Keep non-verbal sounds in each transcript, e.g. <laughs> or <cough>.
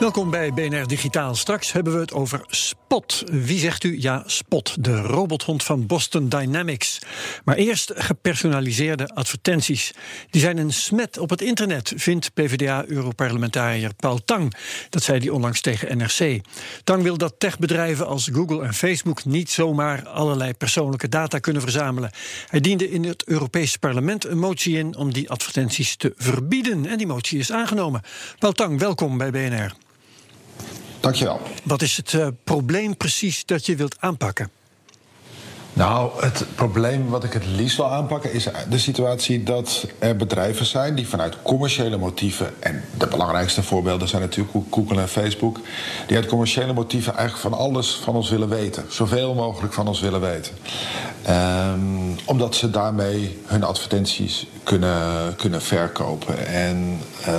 Welkom bij BNR Digitaal. Straks hebben we het over Spot. Wie zegt u? Ja, Spot, de robothond van Boston Dynamics. Maar eerst gepersonaliseerde advertenties. Die zijn een smet op het internet, vindt PvdA-europarlementariër Paul Tang. Dat zei hij onlangs tegen NRC. Tang wil dat techbedrijven als Google en Facebook niet zomaar allerlei persoonlijke data kunnen verzamelen. Hij diende in het Europese parlement een motie in om die advertenties te verbieden. En die motie is aangenomen. Paul Tang, welkom bij BNR. Dankjewel. Wat is het uh, probleem precies dat je wilt aanpakken? Nou, het probleem wat ik het liefst wil aanpakken is de situatie dat er bedrijven zijn die vanuit commerciële motieven, en de belangrijkste voorbeelden zijn natuurlijk Google en Facebook, die uit commerciële motieven eigenlijk van alles van ons willen weten. Zoveel mogelijk van ons willen weten. Um, omdat ze daarmee hun advertenties kunnen, kunnen verkopen. En uh,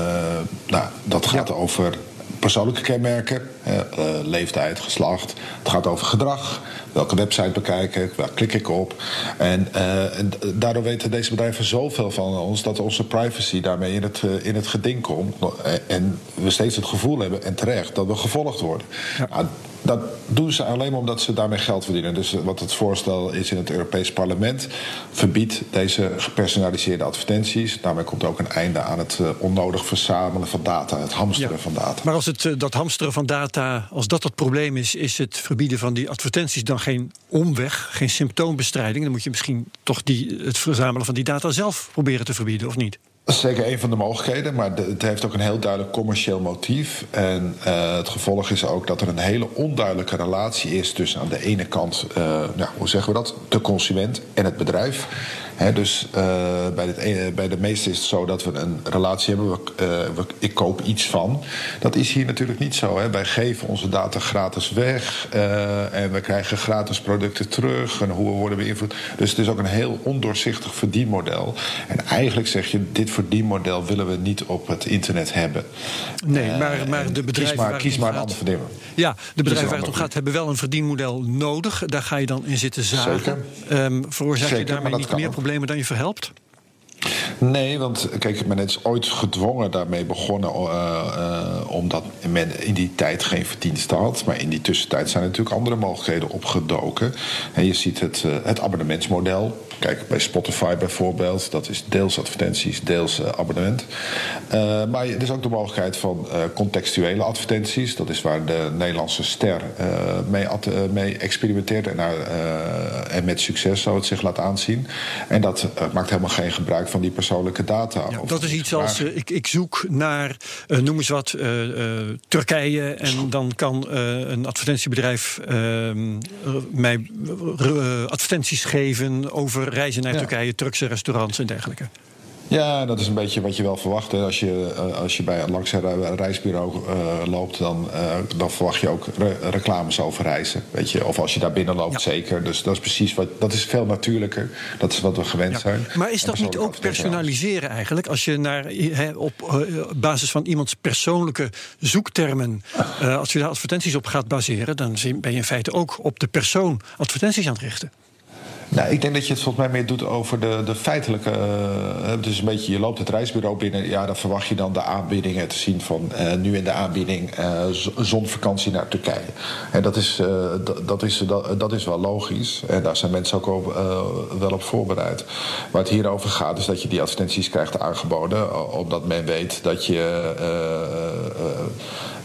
nou, dat gaat ja. over persoonlijke kenmerken, uh, leeftijd, geslacht. Het gaat over gedrag. Welke website bekijk ik? Waar klik ik op? En, en daardoor weten deze bedrijven zoveel van ons dat onze privacy daarmee in het, in het geding komt. En we steeds het gevoel hebben, en terecht, dat we gevolgd worden. Ja. Nou, dat doen ze alleen maar omdat ze daarmee geld verdienen. Dus wat het voorstel is in het Europees Parlement... verbiedt deze gepersonaliseerde advertenties. Daarmee komt ook een einde aan het uh, onnodig verzamelen van data... het hamsteren ja. van data. Maar als het, uh, dat hamsteren van data, als dat het probleem is... is het verbieden van die advertenties dan geen omweg, geen symptoombestrijding? Dan moet je misschien toch die, het verzamelen van die data zelf proberen te verbieden, of niet? Zeker een van de mogelijkheden, maar het heeft ook een heel duidelijk commercieel motief. En uh, het gevolg is ook dat er een hele onduidelijke relatie is tussen aan de ene kant, nou, hoe zeggen we dat, de consument en het bedrijf. He, dus uh, bij, het, bij de meeste is het zo dat we een relatie hebben. We, we, ik koop iets van. Dat is hier natuurlijk niet zo. Hè. Wij geven onze data gratis weg. en we krijgen gratis producten terug. En hoe we worden beïnvloed. Dus het is ook een heel ondoorzichtig verdienmodel. En eigenlijk zeg je, dit verdienmodel willen we niet op het internet hebben. Nee, maar, maar de bedrijven. Kies maar, kies maar een ander verdienmodel. Ja, de bedrijven waar het om gaat hebben wel een verdienmodel nodig. Daar ga je dan in zitten zagen. Zeker. Um, veroorzaak je Zeker, daarmee niet meer problemen dan je verhelpt? Nee, want kijk, men is ooit gedwongen daarmee begonnen uh, uh, omdat men in die tijd geen verdiensten had. Maar in die tussentijd zijn er natuurlijk andere mogelijkheden opgedoken. En je ziet het, uh, het abonnementsmodel. Kijk, bij Spotify bijvoorbeeld, dat is deels advertenties, deels abonnement. maar er is ook de mogelijkheid van contextuele advertenties. Dat is waar de Nederlandse ster mee, mee, experimenteert en, en met succes zo het zich laat aanzien. En dat maakt helemaal geen gebruik van die persoonlijke data. Ja, dat is iets als uh, ik, ik, zoek naar, uh, noem eens wat, uh, Turkije. En dan kan een advertentiebedrijf ehm, mij advertenties geven over reizen naar. Turkije, Turkse restaurants en dergelijke. Ja, dat is een beetje wat je wel verwacht. Hè. Als, je, als je bij langs een reisbureau uh, loopt, dan, uh, dan verwacht je ook re reclames over reizen. Weet je? Of als je daar binnen loopt, ja. zeker. Dus dat is precies wat. Dat is veel natuurlijker. Dat is wat we gewend ja. zijn. Maar is dat niet ook personaliseren eigenlijk? Als je naar, he, op uh, basis van iemands persoonlijke zoektermen. als je daar advertenties op gaat baseren, dan ben je in feite ook op de persoon advertenties aan het richten. Nou, ik denk dat je het volgens mij meer doet over de, de feitelijke. Uh, dus een beetje, je loopt het reisbureau binnen. Ja, dan verwacht je dan de aanbiedingen te zien van uh, nu in de aanbieding uh, zonvakantie naar Turkije. En dat is, dat, is, dat, is wel logisch. En daar zijn mensen ook wel op voorbereid. Waar het hier over gaat, is dat je die advertenties krijgt aangeboden. Omdat men weet dat je eh,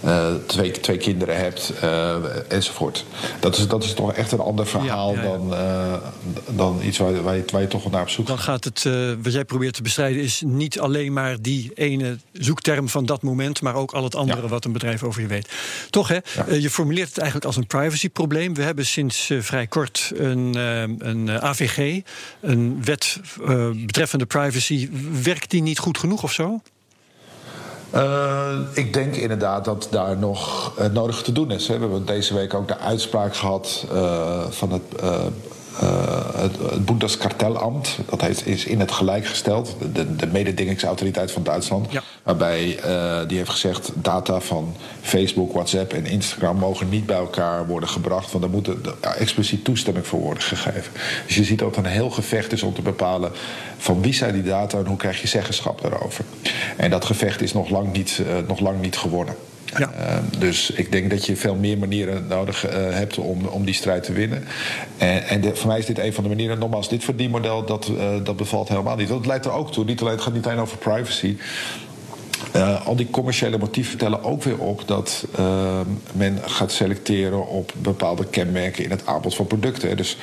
twee, twee kinderen hebt eh, enzovoort. Dat is, dat is toch echt een ander verhaal Ja, ja, ja. Dan, eh, dan iets waar, waar, je, waar je toch wel naar op zoek Dan gaat het, eh, wat jij probeert te bestrijden, is niet alleen maar die ene zoekterm van dat moment, maar ook al het andere Ja. wat een bedrijf over je weet. Toch hè? Eh, je formuleert het eigenlijk als een privacyprobleem. We hebben sinds eh, vrij kort een, eh, een eh, AVG, een wet eh, betreffende privacy. Werkt die niet goed genoeg of zo? Eh, ik denk inderdaad dat daar nog het nodig te doen is. Hè. We hebben deze week ook de uitspraak gehad eh, van het, eh eh, Bundeskartellamt. Dat is in het gelijk gesteld. De, de mededingingsautoriteit van Duitsland. Waarbij eh, die heeft gezegd... data van Facebook, WhatsApp en Instagram... mogen niet bij elkaar worden gebracht. Want daar moet er ja, expliciet toestemming voor worden gegeven. Dus je ziet dat er een heel gevecht is om te bepalen... van wie zijn die data en hoe krijg je zeggenschap daarover. En dat gevecht is nog lang niet, eh, nog lang niet gewonnen. Ja. Eh, dus ik denk dat je veel meer manieren nodig hebt om, om die strijd te winnen. En, en de- voor mij is dit een van de manieren. Nogmaals, dit verdienmodel dat, eh, dat bevalt helemaal niet. Want het leidt er ook toe. Niet alleen, het gaat niet alleen over privacy. Eh, al die commerciële motieven tellen ook weer op dat eh, men gaat selecteren op bepaalde kenmerken in het aanbod van producten. Dus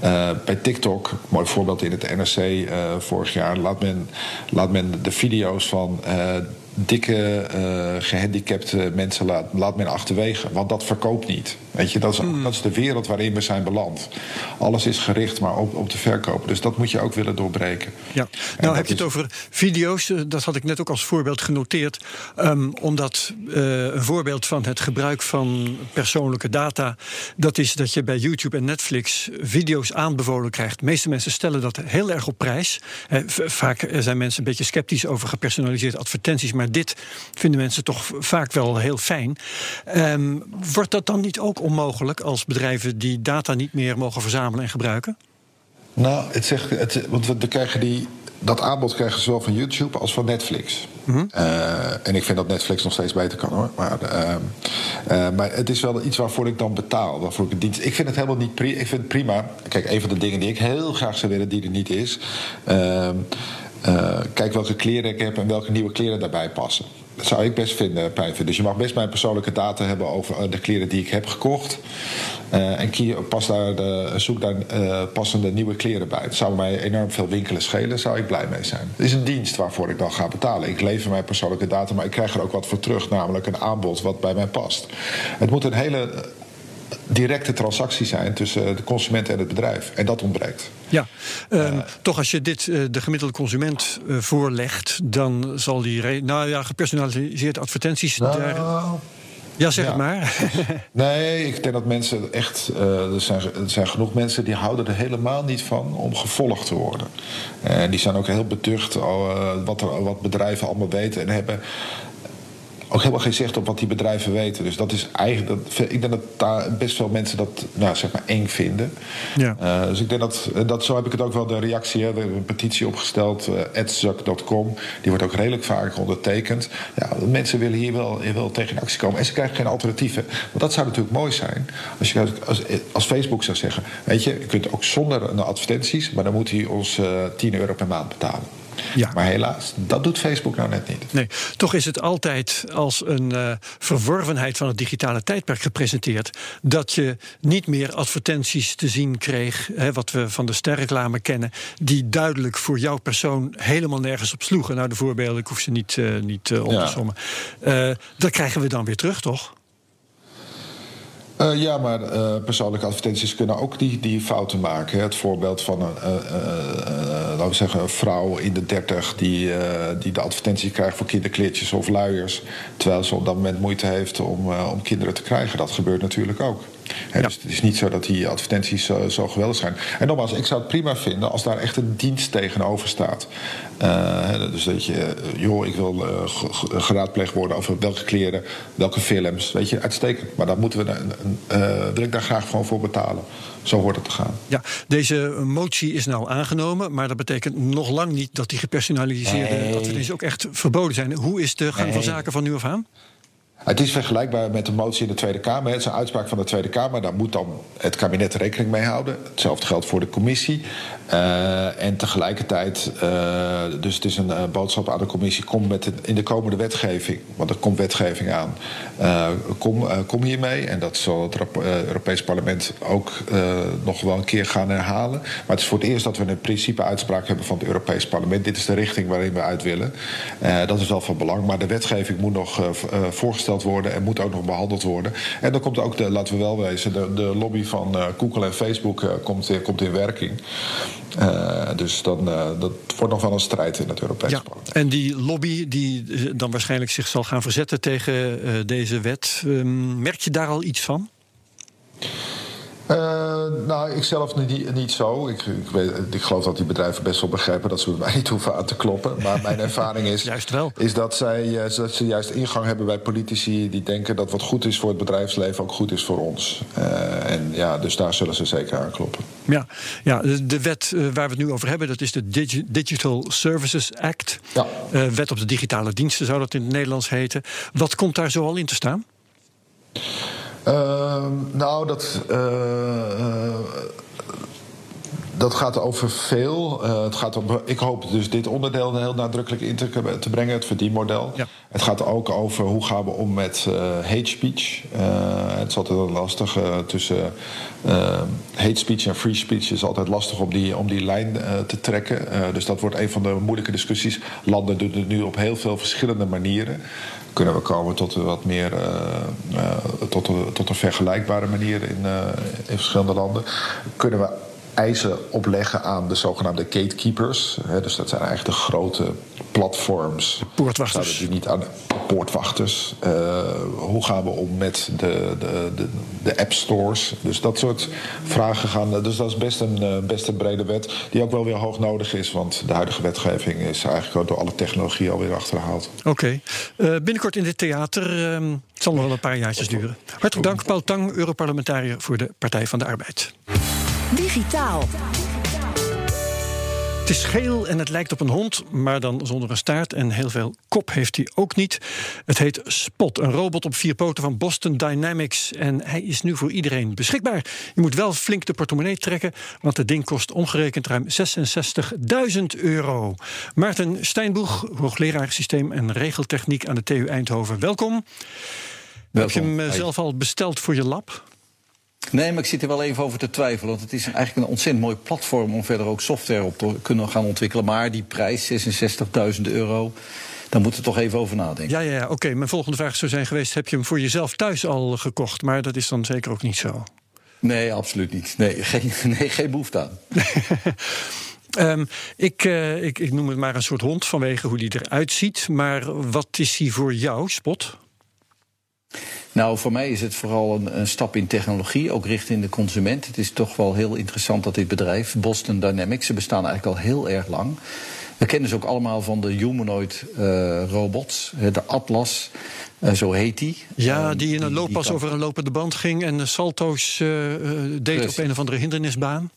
eh, bij TikTok, mooi voorbeeld in het NRC eh, vorig jaar, laat men, laat men de video's van. Dikke eh, gehandicapte mensen laat, laat men achterwege. Want dat verkoopt niet. Weet je, dat, is, dat is de wereld waarin we zijn beland. Alles is gericht maar op, op de verkoop. Dus dat moet je ook willen doorbreken. Ja, En nou heb je het is- over video's. eh, Dat had ik net ook als voorbeeld genoteerd. Ehm, omdat eh, een voorbeeld van het gebruik van persoonlijke data... dat is dat je bij YouTube en Netflix video's aanbevolen krijgt. De meeste mensen stellen dat heel erg op prijs. Vaak zijn mensen een beetje sceptisch over gepersonaliseerde advertenties... maar dit vinden mensen toch vaak wel heel fijn. Ehm, wordt dat dan niet ook onmogelijk als bedrijven die data niet meer mogen verzamelen en gebruiken? Nou, het zegt, het, want we krijgen die, dat aanbod krijgen zowel van YouTube als van Netflix. Eh, en ik vind dat Netflix nog steeds beter kan hoor. Maar, eh, eh, maar het is wel iets waarvoor ik dan betaal. Waarvoor ik, een dienst, ik vind het helemaal niet ik vind het prima. Kijk, een van de dingen die ik heel graag zou willen, die er niet is. Eh, kijk welke kleren ik heb en welke nieuwe kleren daarbij passen. Dat zou ik best vinden, vinden. Dus je mag best mijn persoonlijke data hebben over eh, de kleren die ik heb gekocht. Eh, en pas daar de, zoek daar passende nieuwe kleren bij. Het zou mij enorm veel winkelen schelen, zou ik blij mee zijn. Het is een dienst waarvoor ik dan ga betalen. Ik lever mijn persoonlijke data, maar ik krijg er ook wat voor terug, namelijk een aanbod wat bij mij past. Het moet een hele directe transactie zijn tussen de consument en het bedrijf. En dat ontbreekt. Ja, ehm, toch als je dit eh, de gemiddelde consument eh, voorlegt, dan zal die. Nou ja, gepersonaliseerde advertenties. daar, ja, zeg ja. het maar. <laughs> <laughs> Nee, ik denk dat mensen echt. eh, er, zijn, er zijn genoeg mensen die houden er helemaal niet van om gevolgd te worden. En die zijn ook heel beducht eh, wat, er, wat bedrijven allemaal weten en hebben. Ook helemaal geen zicht op wat die bedrijven weten. Dus dat is eigenlijk. Dat, ik denk dat daar best veel mensen dat nou, zeg maar eng vinden. Ja. Eh, dus ik denk dat, dat. Zo heb ik het ook wel de reactie. Hè, we hebben een petitie opgesteld. eh @zuck.com. Die wordt ook redelijk vaak ondertekend. Ja, mensen willen hier wel, hier wel tegen actie komen. En ze krijgen geen alternatieven. Want dat zou natuurlijk mooi zijn. Als, je, als, als Facebook zou zeggen. Weet je, je kunt ook zonder advertenties. Maar dan moet hij ons eh 10 euro per maand betalen. Ja. Maar helaas, dat doet Facebook nou net niet. Nee, toch is het altijd als een eh, verworvenheid van het digitale tijdperk gepresenteerd. Dat je niet meer advertenties te zien kreeg, hè, wat we van de sterreclame kennen, die duidelijk voor jouw persoon helemaal nergens op sloegen. Nou, de voorbeelden, ik hoef ze niet, eh, niet eh, op Ja. te sommen. Eh, dat krijgen we dan weer terug, toch? Eh, ja, maar eh, persoonlijke advertenties kunnen ook die, die fouten maken. Het voorbeeld van een, eh, laten we zeggen, een vrouw in de dertig... Die, die de advertentie krijgt voor kinderkleedjes of luiers... terwijl ze op dat moment moeite heeft om, om kinderen te krijgen. Dat gebeurt natuurlijk ook. Dus het is niet zo dat die advertenties zo, zo geweldig zijn. En nogmaals, ik zou het prima vinden als daar echt een dienst tegenover staat. Eh, dus dat je, eh, joh, ik wil eh, ge- ge- geraadpleegd worden over welke kleren, welke films. Weet je, uitstekend. Maar dan moeten we, eh, wil ik daar graag gewoon voor betalen. Zo hoort het te gaan. Ja, deze motie is nou aangenomen, maar dat betekent nog lang niet dat die gepersonaliseerde Nee. advertenties ook echt verboden zijn. Hoe is de gang van zaken van nu af aan? Het is vergelijkbaar met de motie in de Tweede Kamer. Het is een uitspraak van de Tweede Kamer. Daar moet dan het kabinet rekening mee houden. Hetzelfde geldt voor de commissie. Uh, en tegelijkertijd, uh, dus het is een uh, boodschap aan de commissie: kom met in de komende wetgeving, want er komt wetgeving aan. kom, kom hiermee. En dat zal het Europees Parlement ook nog wel een keer gaan herhalen. Maar het is voor het eerst dat we een principe-uitspraak hebben van het Europees Parlement. Dit is de richting waarin we uit willen. dat is wel van belang. Maar de wetgeving moet nog voorgesteld worden en moet ook nog behandeld worden. En dan komt ook, de, laten we wel wezen, de, de lobby van Google en Facebook komt, komt in werking. Uh, dus dan, uh, dat wordt nog wel een strijd in het Europees ja, parlement. En die lobby die eh, dan waarschijnlijk zich zal gaan verzetten tegen uh, deze wet, um, merk je daar al iets van? Uh, nou, ik zelf niet, niet zo. Ik, ik, weet, ik, geloof dat die bedrijven best wel begrijpen dat ze mij niet hoeven aan te kloppen. Maar mijn <laughs> ervaring is, juist wel. is dat, zij, dat ze juist ingang hebben bij politici die denken dat wat goed is voor het bedrijfsleven ook goed is voor ons. Uh, en ja, dus daar zullen ze zeker aan kloppen. Ja, ja de, wet waar we het nu over hebben, dat is de Digi Digital Services Act. Ja. wet op de digitale diensten zou dat in het Nederlands heten. Wat komt daar zoal in te staan? Uh, nou, dat. Uh, dat gaat over veel. Uh, het gaat om, ik hoop dus dit onderdeel heel nadrukkelijk in te, te brengen, het verdienmodel. Ja. Het gaat ook over hoe gaan we om met uh, hate speech. Uh, het is altijd lastig tussen hate speech en free speech. Is altijd lastig om die, om die lijn te trekken. dus dat wordt een van de moeilijke discussies. Landen doen het nu op heel veel verschillende manieren kunnen we komen tot een wat meer uh, uh, tot, een, tot een vergelijkbare manier in, uh, in verschillende landen. Kunnen we eisen opleggen aan de zogenaamde gatekeepers. Hè, dus dat zijn eigenlijk de grote platforms. Poortwachters. Die niet aan poortwachters. Uh, hoe gaan we om met de, de, de, de app stores? Dus dat soort vragen gaan. Dus dat is best een, best een brede wet. Die ook wel weer hoog nodig is. Want de huidige wetgeving is eigenlijk door alle technologie alweer achterhaald. Oké. Okay. Uh, binnenkort in dit theater. Uh, het zal nog wel een paar jaartjes duren. Hartelijk dank, Paul Tang, Europarlementariër voor de Partij van de Arbeid. Digitaal. Het is geel en het lijkt op een hond, maar dan zonder een staart. En heel veel kop heeft hij ook niet. Het heet Spot, een robot op vier poten van Boston Dynamics. En hij is nu voor iedereen beschikbaar. Je moet wel flink de portemonnee trekken, want het ding kost omgerekend ruim 66.000 euro. Maarten Steinboeg, hoogleraar systeem en regeltechniek aan de TU Eindhoven. Welkom. Welkom. Heb je hem zelf al besteld voor je lab? Nee, maar ik zit er wel even over te twijfelen. Want het is eigenlijk een ontzettend mooi platform om verder ook software op te kunnen gaan ontwikkelen. Maar die prijs, 66.000 euro. Daar moeten we toch even over nadenken. Ja, ja, ja. oké. Mijn volgende vraag zou zijn geweest: heb je hem voor jezelf thuis al gekocht? Maar dat is dan zeker ook niet zo. Nee, absoluut niet. Nee, <laughs> geen, nee, geen behoefte aan. Um, <laughs> ik, uh, ik, ik noem het maar een soort hond vanwege hoe die eruit ziet. Maar wat is hij voor jou, Spot? Nou, voor mij is het vooral een, een, stap in technologie, ook richting de consument. Het is toch wel heel interessant dat dit bedrijf, Boston Dynamics, ze bestaan eigenlijk al heel erg lang. We kennen ze ook allemaal van de humanoid uh, robots, de Atlas. Uh, zo heet die. Ja, die in een looppas over een lopende band ging en salto's uh, deed Precies. op een of andere hindernisbaan.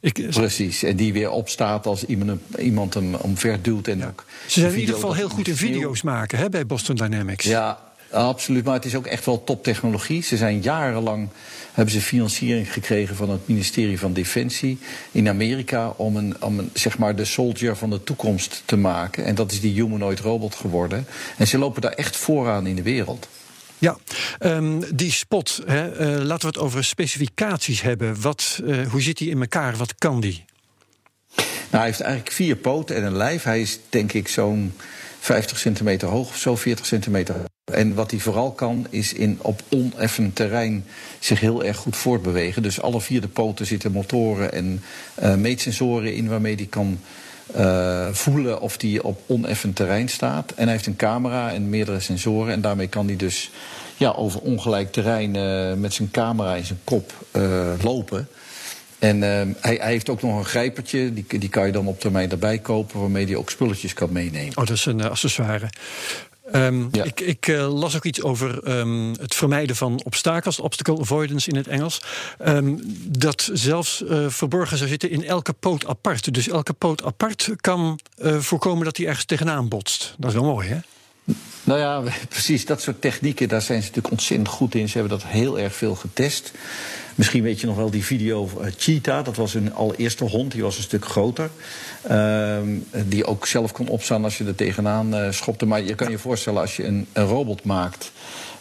Ik, Precies, en die weer opstaat als iemand, iemand hem omverduwt. En ja. ook Ze zijn in ieder geval heel goed in video's maken hè, bij Boston Dynamics. Ja, Absoluut, maar het is ook echt wel toptechnologie. Ze zijn jarenlang hebben ze financiering gekregen van het ministerie van Defensie in Amerika om een, om een zeg maar de soldier van de toekomst te maken. En dat is die humanoid robot geworden. En ze lopen daar echt vooraan in de wereld. Ja, um, die spot, hè, uh, laten we het over specificaties hebben. Wat, uh, hoe zit die in elkaar? Wat kan die? Nou, hij heeft eigenlijk vier poten en een lijf. Hij is denk ik zo'n 50 centimeter hoog of zo, 40 centimeter en wat hij vooral kan, is in op oneffen terrein zich heel erg goed voortbewegen. Dus alle vier de poten zitten motoren en uh, meetsensoren in waarmee hij kan uh, voelen of hij op oneffen terrein staat. En hij heeft een camera en meerdere sensoren. En daarmee kan hij dus ja, over ongelijk terrein uh, met zijn camera in zijn kop lopen. En hij, hij, heeft ook nog een grijpertje, die, die kan je dan op termijn erbij kopen, waarmee hij ook spulletjes kan meenemen. Oh, dat is een accessoire. Um, ja. Ik, ik uh, las ook iets over um, het vermijden van obstakels, obstacle avoidance in het Engels. Um, dat zelfs uh, verborgen zou zitten in elke poot apart. Dus elke poot apart kan uh, voorkomen dat hij ergens tegenaan botst. Dat is wel mooi, hè? Nou ja, <laughs> precies. Dat soort technieken, daar zijn ze natuurlijk ontzettend goed in. Ze hebben dat heel erg veel getest. Misschien weet je nog wel die video van eh, Cheetah. Dat was hun allereerste hond. Die was een stuk groter. Ehm, die ook zelf kon opstaan als je er tegenaan uh, schopte. Maar je kan je voorstellen als je een, een robot maakt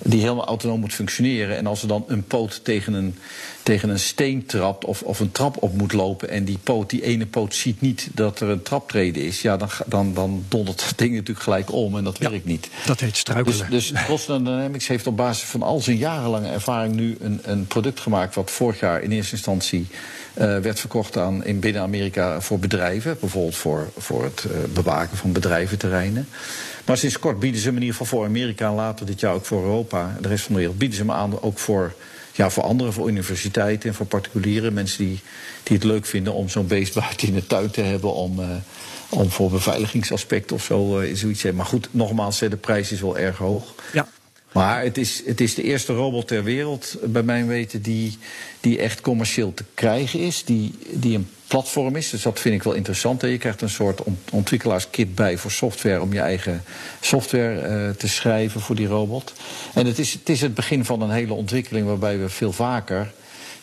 die helemaal autonoom moet functioneren. En als er dan een poot tegen een, tegen een steen trapt of, of een trap op moet lopen. en die poot, die ene poot ziet niet dat er een traptreden is. ja, dan, dan, dan dondert het ding natuurlijk gelijk om en dat Ja, werkt niet. Dat heet struikelen. Dus, dus Boston Dynamics heeft op basis van al zijn jarenlange ervaring nu een, een product gemaakt. wat vorig jaar in eerste instantie eh, werd verkocht aan, in binnen Amerika voor bedrijven. Bijvoorbeeld voor, voor het eh, bewaken van bedrijventerreinen. Maar sinds kort bieden ze hem in ieder geval voor Amerika en later dit jaar ook voor Europa. en De rest van de wereld bieden ze hem aan ook voor, ja, voor anderen, voor universiteiten en voor particulieren. Mensen die, die het leuk vinden om zo'n beest buiten in de tuin te hebben. Om, eh, om voor beveiligingsaspect of zo eh, zoiets te. Maar goed, nogmaals, de prijs is wel erg hoog. Ja. Maar het is, het is de eerste robot ter wereld, bij mijn weten, die, die echt commercieel te krijgen is. Die, die een platform is. Dus dat vind ik wel interessant. Je krijgt een soort ont- ontwikkelaarskit bij voor software om je eigen software eh, te schrijven voor die robot. En het is, het is het begin van een hele ontwikkeling waarbij we veel vaker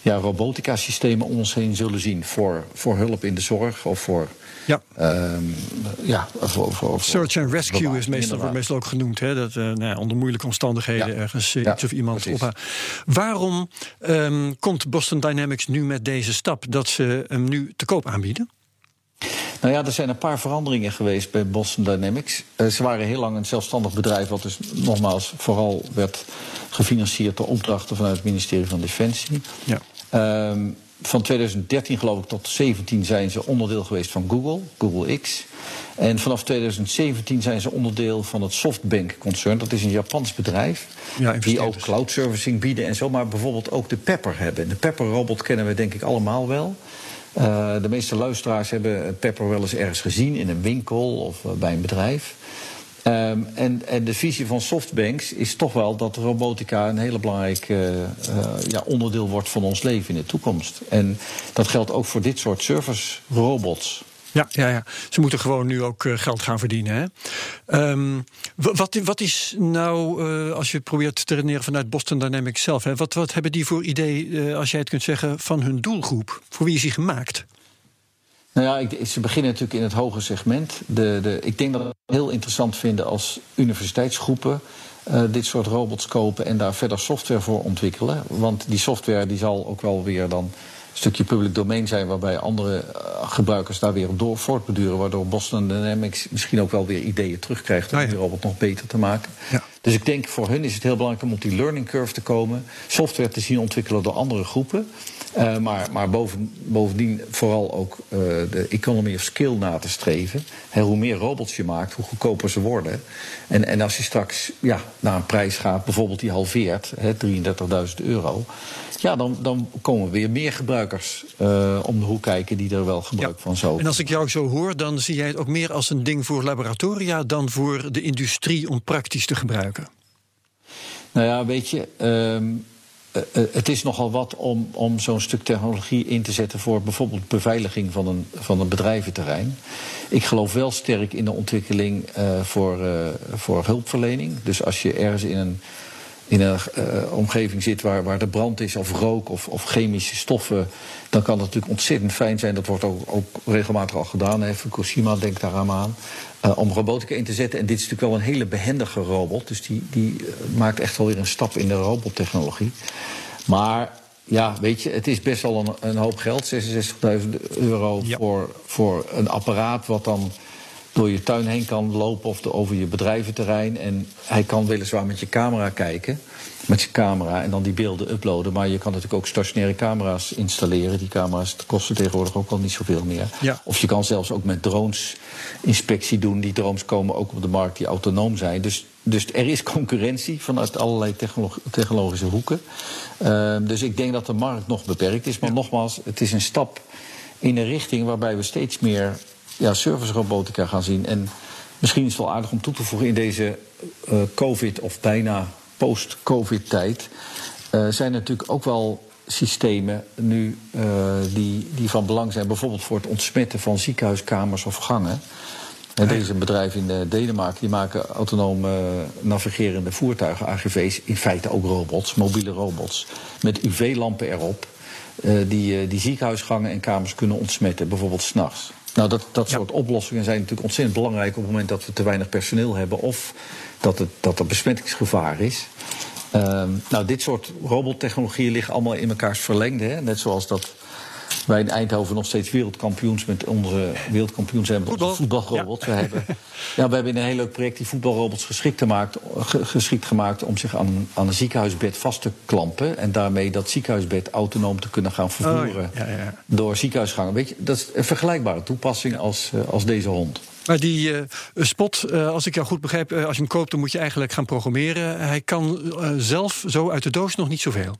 ja, robotica-systemen om ons heen zullen zien. Voor, voor hulp in de zorg of voor. Ja. ehm, ja, voor, voor, Search and rescue is meestal, wordt meestal ook genoemd. Hè? Dat eh, nou ja, onder moeilijke omstandigheden Ja. ergens eh, Ja, iets of iemand ophaalt. Waarom ehm, komt Boston Dynamics nu met deze stap dat ze hem nu te koop aanbieden? Nou ja, er zijn een paar veranderingen geweest bij Boston Dynamics. Eh, ze waren heel lang een zelfstandig bedrijf, wat dus nogmaals vooral werd gefinancierd door opdrachten vanuit het ministerie van Defensie. Ja. Ehm, van 2013 geloof ik tot 2017 zijn ze onderdeel geweest van Google, Google X. En vanaf 2017 zijn ze onderdeel van het SoftBank-concern. Dat is een Japans bedrijf Ja, die ook cloud servicing bieden en zo. Maar bijvoorbeeld ook de Pepper hebben. De Pepper-robot kennen we denk ik allemaal wel. Eh, de meeste luisteraars hebben Pepper wel eens ergens gezien in een winkel of eh, bij een bedrijf. Ehm, en, en de visie van softbanks is toch wel dat robotica een hele belangrijk eh, eh, ja, onderdeel wordt van ons leven in de toekomst. En dat geldt ook voor dit soort service robots. Ja, ja, ja, ze moeten gewoon nu ook eh, geld gaan verdienen. Hè? Ehm, wa- wat, wat is nou, als je probeert te redeneren vanuit Boston Dynamics zelf, hè, wat, wat hebben die voor idee, als jij het kunt zeggen, van hun doelgroep? Voor wie is die gemaakt? Nou ja, ik, ze beginnen natuurlijk in het hoge segment. De, de, ik denk dat we het heel interessant vinden als universiteitsgroepen eh, dit soort robots kopen en daar verder software voor ontwikkelen. Want die software die zal ook wel weer dan een stukje public domein zijn, waarbij andere eh, gebruikers daar weer op door voortbeduren. Waardoor Boston Dynamics misschien ook wel weer ideeën terugkrijgt om Ah, ja. die robot nog beter te maken. Ja. Dus ik denk voor hun is het heel belangrijk om op die learning curve te komen. Software te zien ontwikkelen door andere groepen. Eh, maar maar boven, bovendien vooral ook eh, de economy of skill na te streven. Hoe meer robots je maakt, hoe goedkoper ze worden. En, en als je straks ja, naar een prijs gaat, bijvoorbeeld die halveert, hè, 33.000 euro. Ja, dan, dan komen weer meer gebruikers eh, om de hoek kijken die er wel gebruik van zo. En als ik jou zo hoor, dan zie jij het ook meer als een ding voor laboratoria dan voor de industrie om praktisch te gebruiken. Nou ja, weet je, ehm, eh, eh, het is nogal wat om, om zo'n stuk technologie in te zetten voor bijvoorbeeld beveiliging van een, van een bedrijventerrein. Ik geloof wel sterk in de ontwikkeling voor, voor hulpverlening. Dus als je ergens in een, in een eh, omgeving zit waar, waar de brand is, of rook of, of chemische stoffen, dan kan het natuurlijk ontzettend fijn zijn. Dat wordt ook, ook regelmatig al gedaan. Hè. Fukushima denkt daar aan. eh, om robotica in te zetten. En dit is natuurlijk wel een hele behendige robot. Dus die, die eh, maakt echt wel weer een stap in de robottechnologie. Maar ja, weet je, het is best wel een, een hoop geld. 66.000 euro Ja. voor, voor een apparaat wat dan door je tuin heen kan lopen of de- over je bedrijventerrein. En hij kan weliswaar met je camera kijken, met je camera en dan die beelden uploaden. Maar je kan natuurlijk ook stationaire camera's installeren. Die camera's kosten tegenwoordig ook al niet zoveel meer. Ja. Of je kan zelfs ook met drones inspectie doen. Die drones komen ook op de markt die autonoom zijn. Dus, dus er is concurrentie vanuit allerlei technolog- technologische hoeken. Ehm, dus ik denk dat de markt nog beperkt is. Maar nogmaals, het is een stap in een richting waarbij we steeds meer ja, service robotica gaan zien. En misschien is het wel aardig om toe te voegen in deze eh, COVID of bijna post-COVID-tijd. eh, zijn er natuurlijk ook wel systemen nu eh, die, die van belang zijn. Bijvoorbeeld voor het ontsmetten van ziekenhuiskamers of gangen. Is een bedrijf in Denemarken die maken autonome uh, navigerende voertuigen, AGV's, in feite ook robots, mobiele robots, met UV-lampen erop, uh, die, die ziekenhuisgangen en kamers kunnen ontsmetten, bijvoorbeeld s'nachts. Nou, dat, dat soort oplossingen zijn natuurlijk ontzettend belangrijk op het moment dat we te weinig personeel hebben of dat, het, dat er besmettingsgevaar is. Um, nou, dit soort robottechnologieën liggen allemaal in mekaars verlengde. Hè? Net zoals dat wij in Eindhoven nog steeds wereldkampioens met onze wereldkampioens hebben met onze voetbalrobots. Ja. We, hebben, ja, we hebben in een heel leuk project die voetbalrobots geschikt gemaakt, geschikt gemaakt om zich aan, aan een ziekenhuisbed vast te klampen. En daarmee dat ziekenhuisbed autonoom te kunnen gaan vervoeren oh, ja. Ja, door ziekenhuisgangen. Weet je, dat is een vergelijkbare toepassing als, als deze hond. Maar die uh, spot, uh, als ik jou goed begrijp, uh, als je hem koopt, dan moet je eigenlijk gaan programmeren. Hij kan zelf zo uit de doos nog niet zoveel.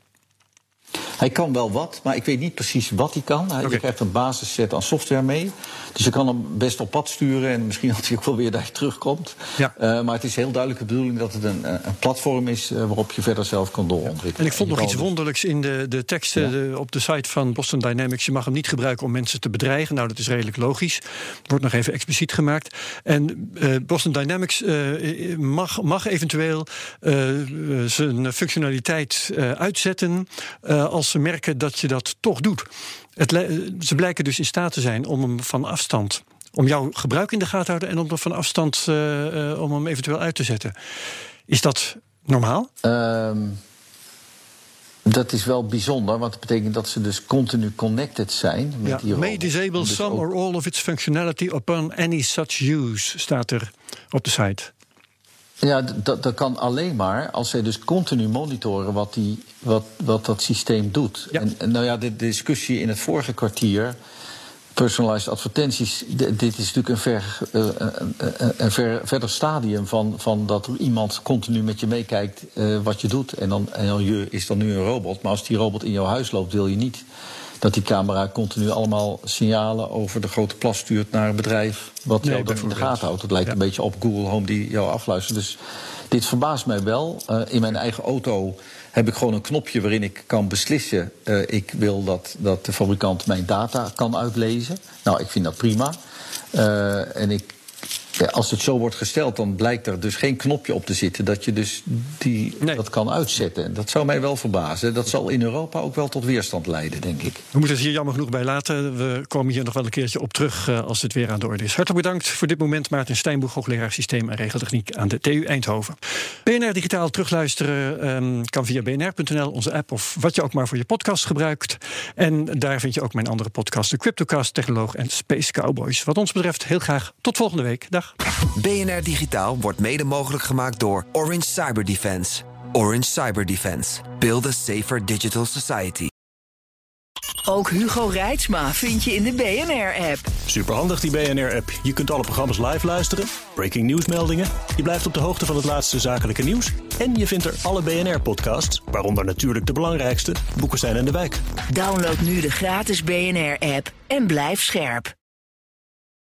Hij kan wel wat, maar ik weet niet precies wat hij kan. Hij okay. krijgt een basisset aan software mee. Dus je kan hem best op pad sturen en misschien <laughs> dat hij ook wel weer daar terugkomt. Ja. Uh, maar het is heel duidelijk de bedoeling dat het een, een platform is uh, waarop je verder zelf kan doorontwikkelen. En ik vond nog iets wonderlijks in de, de teksten ja. de, op de site van Boston Dynamics. Je mag hem niet gebruiken om mensen te bedreigen. Nou, dat is redelijk logisch. Wordt nog even expliciet gemaakt. En uh, Boston Dynamics mag, mag eventueel zijn functionaliteit uitzetten als ze merken dat je dat toch doet. Het, ze blijken dus in staat te zijn om hem van afstand. Om jouw gebruik in de gaten te houden en om hem van afstand uh, uh, om hem eventueel uit te zetten. Is dat normaal? Um, dat is wel bijzonder, want dat betekent dat ze dus continu connected zijn. Met ja, die may disable dus some or all of its functionality upon any such use, staat er op de site. Ja, dat, dat kan alleen maar als zij dus continu monitoren wat, die, wat, wat dat systeem doet. Ja. En, en nou ja, de discussie in het vorige kwartier, personalized advertenties, dit is natuurlijk een, ver, uh, een, een ver, verder stadium van, van dat iemand continu met je meekijkt uh, wat je doet. En dan, en dan je is dan nu een robot, maar als die robot in jouw huis loopt, wil je niet dat die camera continu allemaal signalen over de grote plas stuurt naar een bedrijf wat Nee, jou dat in de gaten houdt. Het lijkt Ja. een beetje op Google Home die jou afluistert. Dus dit verbaast mij wel. Uh, in mijn eigen auto heb ik gewoon een knopje waarin ik kan beslissen. Uh, ik wil dat, dat de fabrikant mijn data kan uitlezen. Nou, ik vind dat prima. Uh, en ik, als het zo wordt gesteld, dan blijkt er dus geen knopje op te zitten dat je dus die, Nee. dat kan uitzetten. En Dat zou mij wel verbazen. Dat zal in Europa ook wel tot weerstand leiden, denk ik. We moeten het hier jammer genoeg bij laten. We komen hier nog wel een keertje op terug uh, als het weer aan de orde is. Hartelijk bedankt voor dit moment, Maarten Steinboeg, hoogleraar systeem en regeltechniek aan de TU Eindhoven. BNR Digitaal terugluisteren um, kan via bnr.nl, onze app of wat je ook maar voor je podcast gebruikt. En daar vind je ook mijn andere podcast, de Cryptocast, Technoloog en Space Cowboys. Wat ons betreft heel graag tot volgende week. Dag. BNR Digitaal wordt mede mogelijk gemaakt door Orange Cyber Defense. Orange Cyber Defense. Build a safer digital society. Ook Hugo Reitsma vind je in de BNR-app. Superhandig die BNR-app. Je kunt alle programma's live luisteren, breaking nieuwsmeldingen. Je blijft op de hoogte van het laatste zakelijke nieuws. En je vindt er alle BNR-podcasts, waaronder natuurlijk de belangrijkste, Boeken zijn in de wijk. Download nu de gratis BNR-app en blijf scherp.